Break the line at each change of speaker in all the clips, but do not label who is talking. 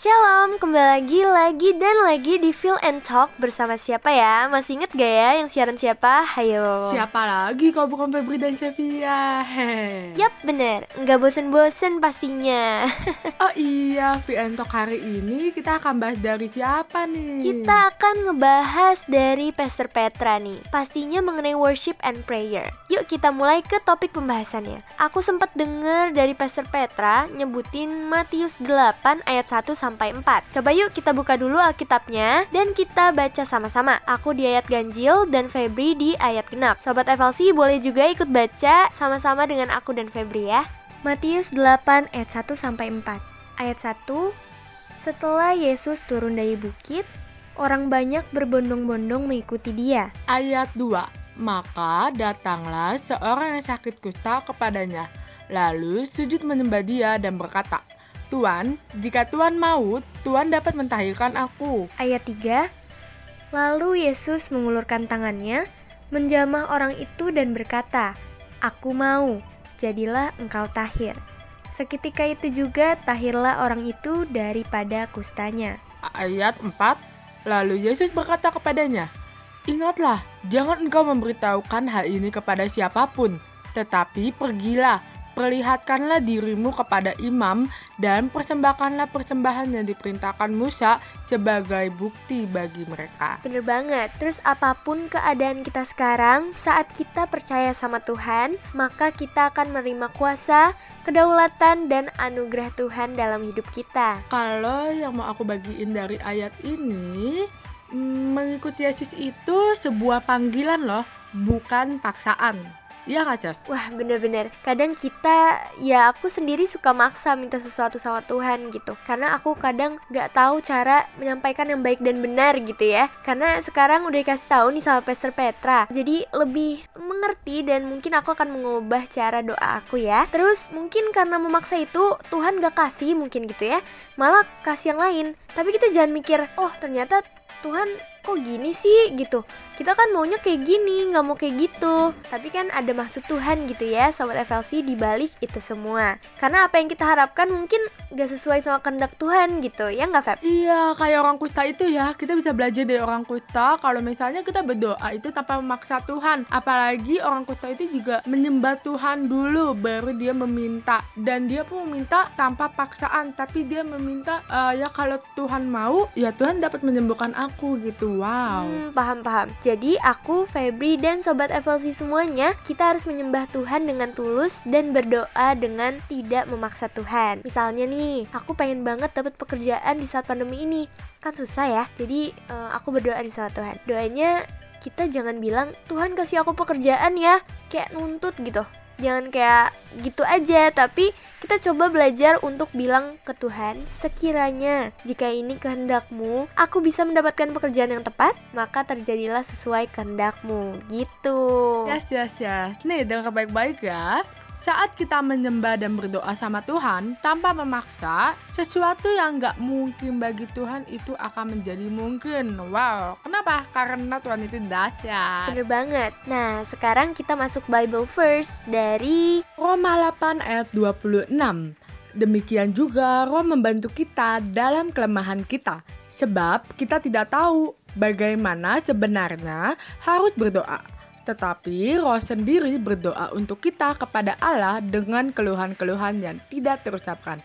Shalom, kembali lagi, lagi, dan lagi di Feel and Talk bersama siapa ya? Masih inget gak ya yang siaran siapa? Hayo
Siapa lagi kalau bukan Febri dan? Hehe.
Yap, bener, nggak bosen-bosen pastinya
Oh iya, Feel and Talk hari ini kita akan bahas dari siapa nih?
Kita akan ngebahas dari Pastor Petra nih Pastinya mengenai worship and prayer Yuk kita mulai ke topik pembahasannya Aku sempat denger dari Pastor Petra nyebutin Matius 8 ayat 1 sampai 4 Coba yuk kita buka dulu Alkitabnya Dan kita baca sama-sama. Aku di ayat ganjil dan Febri di ayat genap. Sobat FLC boleh juga ikut baca sama-sama dengan aku dan Febri ya. Matius 8 ayat 1 sampai 4 Ayat 1 Setelah Yesus turun dari bukit, orang banyak berbondong-bondong mengikuti dia.
Ayat 2 Maka datanglah seorang yang sakit kusta kepadanya Lalu sujud menyembah dia dan berkata Tuan, jika Tuan mau, Tuan dapat mentahirkan aku
Ayat 3 Lalu Yesus mengulurkan tangannya, menjamah orang itu dan berkata, Aku mau, jadilah engkau tahir. Seketika itu juga tahirlah orang itu daripada kustanya.
Ayat 4 Lalu Yesus berkata kepadanya Ingatlah, jangan engkau memberitahukan hal ini kepada siapa pun Tetapi pergilah, perlihatkanlah dirimu kepada imam Dan persembahkanlah persembahan yang diperintahkan Musa Sebagai bukti bagi mereka
Bener banget. Terus apa pun keadaan kita sekarang, saat kita percaya sama Tuhan, maka kita akan menerima kuasa, kedaulatan, dan anugerah Tuhan dalam hidup kita.
Kalau yang mau aku bagiin dari ayat ini mm, Mengikuti Yesus itu sebuah panggilan loh Bukan paksaan Iya gak Cef?
Wah bener-bener. Kadang kita Ya aku sendiri suka maksa minta sesuatu sama Tuhan gitu. Karena aku kadang gak tahu cara menyampaikan yang baik dan benar gitu ya. Karena sekarang udah dikasih tahu nih sama Pastor Petra. Jadi lebih mengerti dan mungkin aku akan mengubah cara doa aku ya. Terus mungkin karena memaksa itu Tuhan gak kasih mungkin gitu ya. Malah kasih yang lain. Tapi kita jangan mikir Oh ternyata Tuhan kok gini sih gitu kita kan maunya kayak gini nggak mau kayak gitu tapi kan ada maksud Tuhan gitu ya sobat FLC di balik itu semua karena apa yang kita harapkan mungkin gak sesuai sama kehendak Tuhan gitu ya nggak Feb?
Iya, kayak orang kusta itu ya. Kita bisa belajar dari orang kusta kalau misalnya kita berdoa itu tanpa memaksa Tuhan. Apalagi orang kusta itu juga menyembah Tuhan dulu baru dia meminta dan dia pun meminta tanpa paksaan, tapi dia meminta eh, ya kalau Tuhan mau, ya Tuhan dapat menyembuhkan aku gitu. Wow.
Hmm, paham paham. Jadi aku, Febri dan sobat FLC semuanya kita harus menyembah Tuhan dengan tulus dan berdoa dengan tidak memaksa Tuhan. Misalnya nih, aku pengen banget dapat pekerjaan di saat pandemi ini. Kan susah ya. Jadi eh, aku berdoa nih sama Tuhan. Doanya kita jangan bilang Tuhan kasih aku pekerjaan ya, kayak nuntut gitu. Jangan kayak gitu aja, tapi kita coba belajar untuk bilang ke Tuhan, sekiranya jika ini kehendakmu, aku bisa mendapatkan pekerjaan yang tepat, maka terjadilah sesuai kehendakmu. Gitu.
Yes, yes, yes. Nih, dengar baik-baik ya. Saat kita menyembah dan berdoa sama Tuhan tanpa memaksa, sesuatu yang nggak mungkin bagi Tuhan itu akan menjadi mungkin. Wow, kenapa? Karena Tuhan itu dahsyat.
Bener banget. Nah, sekarang kita masuk Bible first dari
Roma 8 ayat 26. Demikian juga Roh membantu kita dalam kelemahan kita, sebab kita tidak tahu bagaimana sebenarnya harus berdoa. Tetapi Roh sendiri berdoa untuk kita kepada Allah dengan keluhan-keluhan yang tidak terucapkan.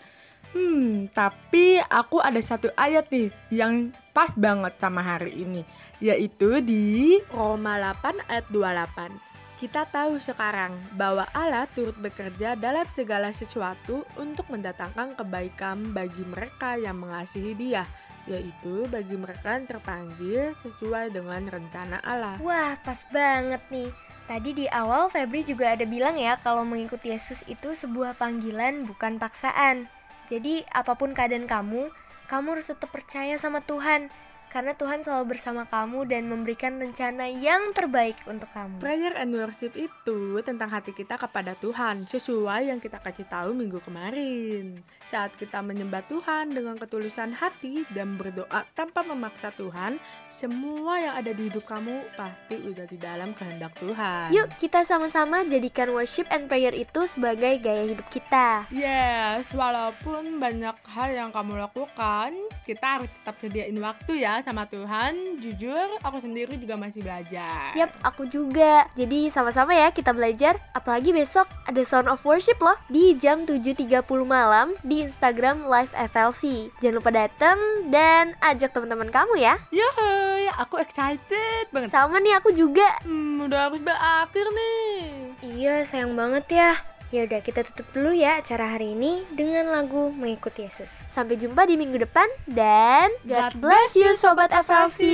Hmm, tapi aku ada satu ayat nih yang pas banget sama hari ini, yaitu di Roma 8 ayat 28. Kita tahu sekarang bahwa Allah turut bekerja dalam segala sesuatu untuk mendatangkan kebaikan bagi mereka yang mengasihi Dia, yaitu bagi mereka yang terpanggil sesuai dengan rencana Allah.
Wah, pas banget nih. Tadi di awal Febri juga ada bilang ya kalau mengikuti Yesus itu sebuah panggilan bukan paksaan. Jadi apa pun keadaan kamu, kamu harus tetap percaya sama Tuhan. Karena Tuhan selalu bersama kamu dan memberikan rencana yang terbaik untuk kamu.
Prayer and worship itu tentang hati kita kepada Tuhan, sesuai yang kita kasih tahu minggu kemarin. Saat kita menyembah Tuhan dengan ketulusan hati dan berdoa tanpa memaksa Tuhan, semua yang ada di hidup kamu pasti udah di dalam kehendak Tuhan.
Yuk kita sama-sama jadikan worship and prayer itu sebagai gaya hidup kita.
Yes, walaupun banyak hal yang kamu lakukan, kita harus tetap sediain waktu ya sama Tuhan. Jujur, aku sendiri juga masih belajar.
Yap, aku juga. Jadi sama-sama ya kita belajar. Apalagi besok ada Sound of Worship loh di jam 7.30 malam di Instagram Live FLC. Jangan lupa datang dan ajak teman-teman kamu ya.
Yuhu, aku excited banget.
Sama nih aku juga.
Hmm, udah harus berakhir nih.
Iya, sayang banget ya. Ya udah kita tutup dulu ya acara hari ini dengan lagu Mengikuti Yesus. Sampai jumpa di minggu depan dan God, bless you sobat FLC.